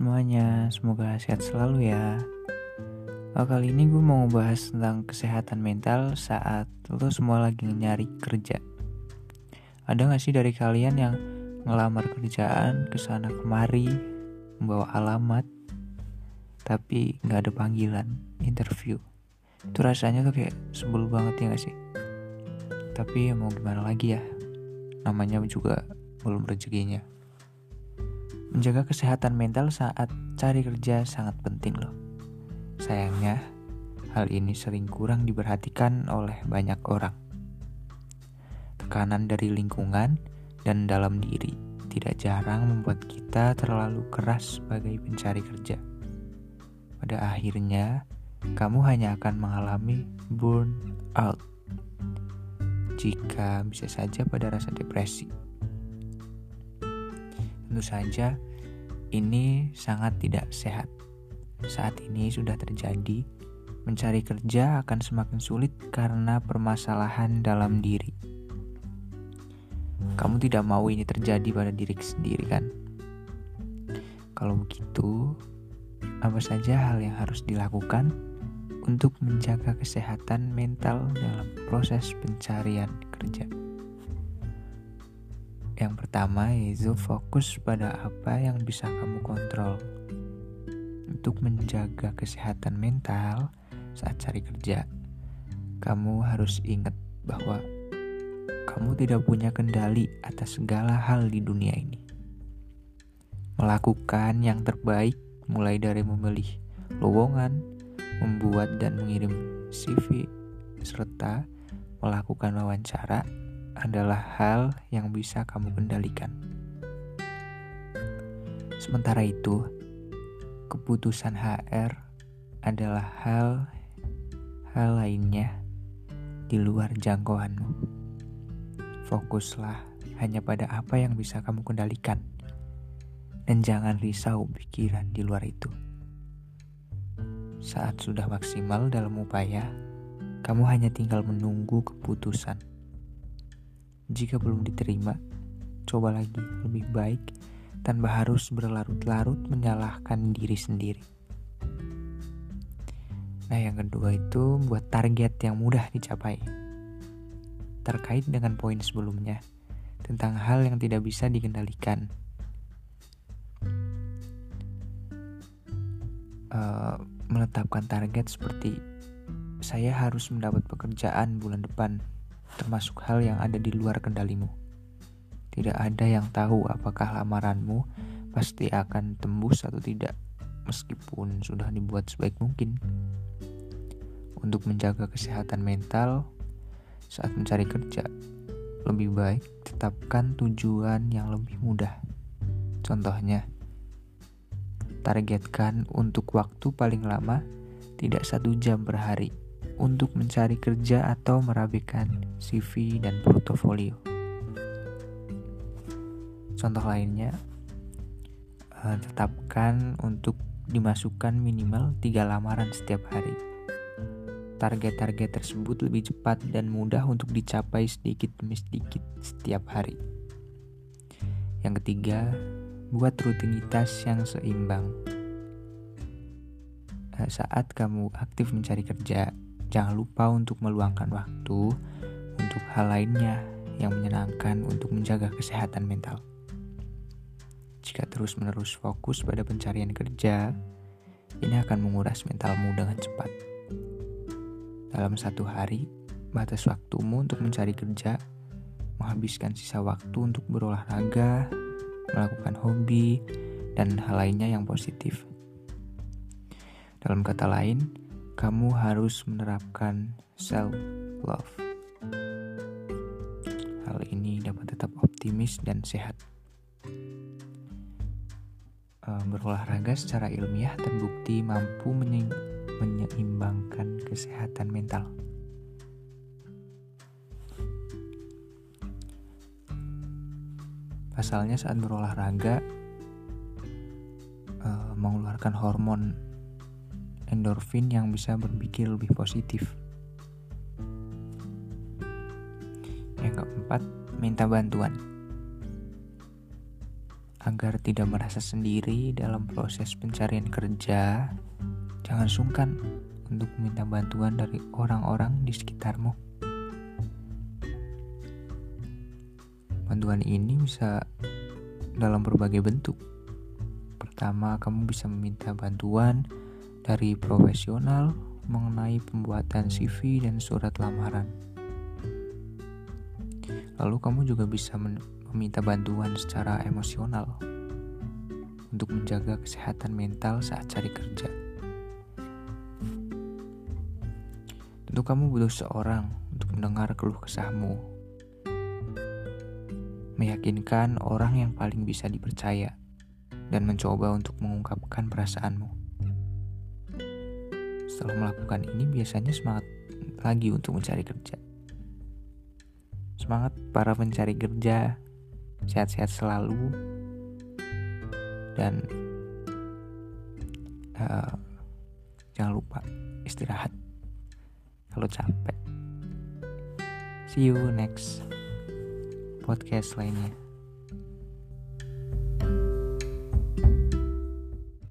semuanya, semoga sehat selalu ya. Oh, kali ini gue mau ngebahas tentang kesehatan mental saat lo semua lagi nyari kerja. Ada gak sih dari kalian yang ngelamar kerjaan ke sana kemari, membawa alamat, tapi gak ada panggilan, interview. Itu rasanya tuh kayak sebel banget ya gak sih? Tapi mau gimana lagi ya, namanya juga belum rezekinya. Menjaga kesehatan mental saat cari kerja sangat penting loh. Sayangnya, hal ini sering kurang diperhatikan oleh banyak orang. Tekanan dari lingkungan dan dalam diri tidak jarang membuat kita terlalu keras sebagai pencari kerja. Pada akhirnya, kamu hanya akan mengalami burn out jika bisa saja pada rasa depresi. Tentu saja, ini sangat tidak sehat. Saat ini sudah terjadi, mencari kerja akan semakin sulit karena permasalahan dalam diri. Kamu tidak mau ini terjadi pada diri sendiri, kan? Kalau begitu, apa saja hal yang harus dilakukan untuk menjaga kesehatan mental dalam proses pencarian kerja? Yang pertama yaitu fokus pada apa yang bisa kamu kontrol. Untuk menjaga kesehatan mental saat cari kerja, kamu harus ingat bahwa kamu tidak punya kendali atas segala hal di dunia ini. Melakukan yang terbaik mulai dari memilih lowongan, membuat dan mengirim CV, serta melakukan wawancara adalah hal yang bisa kamu kendalikan. Sementara itu, keputusan HR adalah hal hal lainnya di luar jangkauanmu. Fokuslah hanya pada apa yang bisa kamu kendalikan. Dan jangan risau pikiran di luar itu. Saat sudah maksimal dalam upaya, kamu hanya tinggal menunggu keputusan. Jika belum diterima, coba lagi lebih baik tanpa harus berlarut-larut menyalahkan diri sendiri. Nah, yang kedua itu buat target yang mudah dicapai. Terkait dengan poin sebelumnya tentang hal yang tidak bisa dikendalikan. Uh, menetapkan target seperti saya harus mendapat pekerjaan bulan depan termasuk hal yang ada di luar kendalimu. Tidak ada yang tahu apakah lamaranmu pasti akan tembus atau tidak, meskipun sudah dibuat sebaik mungkin. Untuk menjaga kesehatan mental saat mencari kerja, lebih baik tetapkan tujuan yang lebih mudah. Contohnya, targetkan untuk waktu paling lama tidak satu jam per hari untuk mencari kerja atau merapikan CV dan portofolio. Contoh lainnya, eh, tetapkan untuk dimasukkan minimal tiga lamaran setiap hari. Target-target tersebut lebih cepat dan mudah untuk dicapai sedikit demi sedikit setiap hari. Yang ketiga, buat rutinitas yang seimbang. Eh, saat kamu aktif mencari kerja, Jangan lupa untuk meluangkan waktu untuk hal lainnya yang menyenangkan untuk menjaga kesehatan mental. Jika terus-menerus fokus pada pencarian kerja, ini akan menguras mentalmu dengan cepat. Dalam satu hari, batas waktumu untuk mencari kerja, menghabiskan sisa waktu untuk berolahraga, melakukan hobi, dan hal lainnya yang positif. Dalam kata lain, kamu harus menerapkan self-love. Hal ini dapat tetap optimis dan sehat. Eh, berolahraga secara ilmiah terbukti mampu menyeimbangkan kesehatan mental. Pasalnya saat berolahraga uh, mengeluarkan hormon endorfin yang bisa berpikir lebih positif. Yang keempat, minta bantuan. agar tidak merasa sendiri dalam proses pencarian kerja, jangan sungkan untuk meminta bantuan dari orang-orang di sekitarmu. Bantuan ini bisa dalam berbagai bentuk. Pertama, kamu bisa meminta bantuan dari profesional mengenai pembuatan CV dan surat lamaran. Lalu kamu juga bisa meminta bantuan secara emosional untuk menjaga kesehatan mental saat cari kerja. Tentu kamu butuh seorang untuk mendengar keluh kesahmu. Meyakinkan orang yang paling bisa dipercaya dan mencoba untuk mengungkapkan perasaanmu. Setelah melakukan ini biasanya semangat lagi untuk mencari kerja. Semangat para pencari kerja, sehat-sehat selalu, dan uh, jangan lupa istirahat kalau capek. See you next podcast lainnya.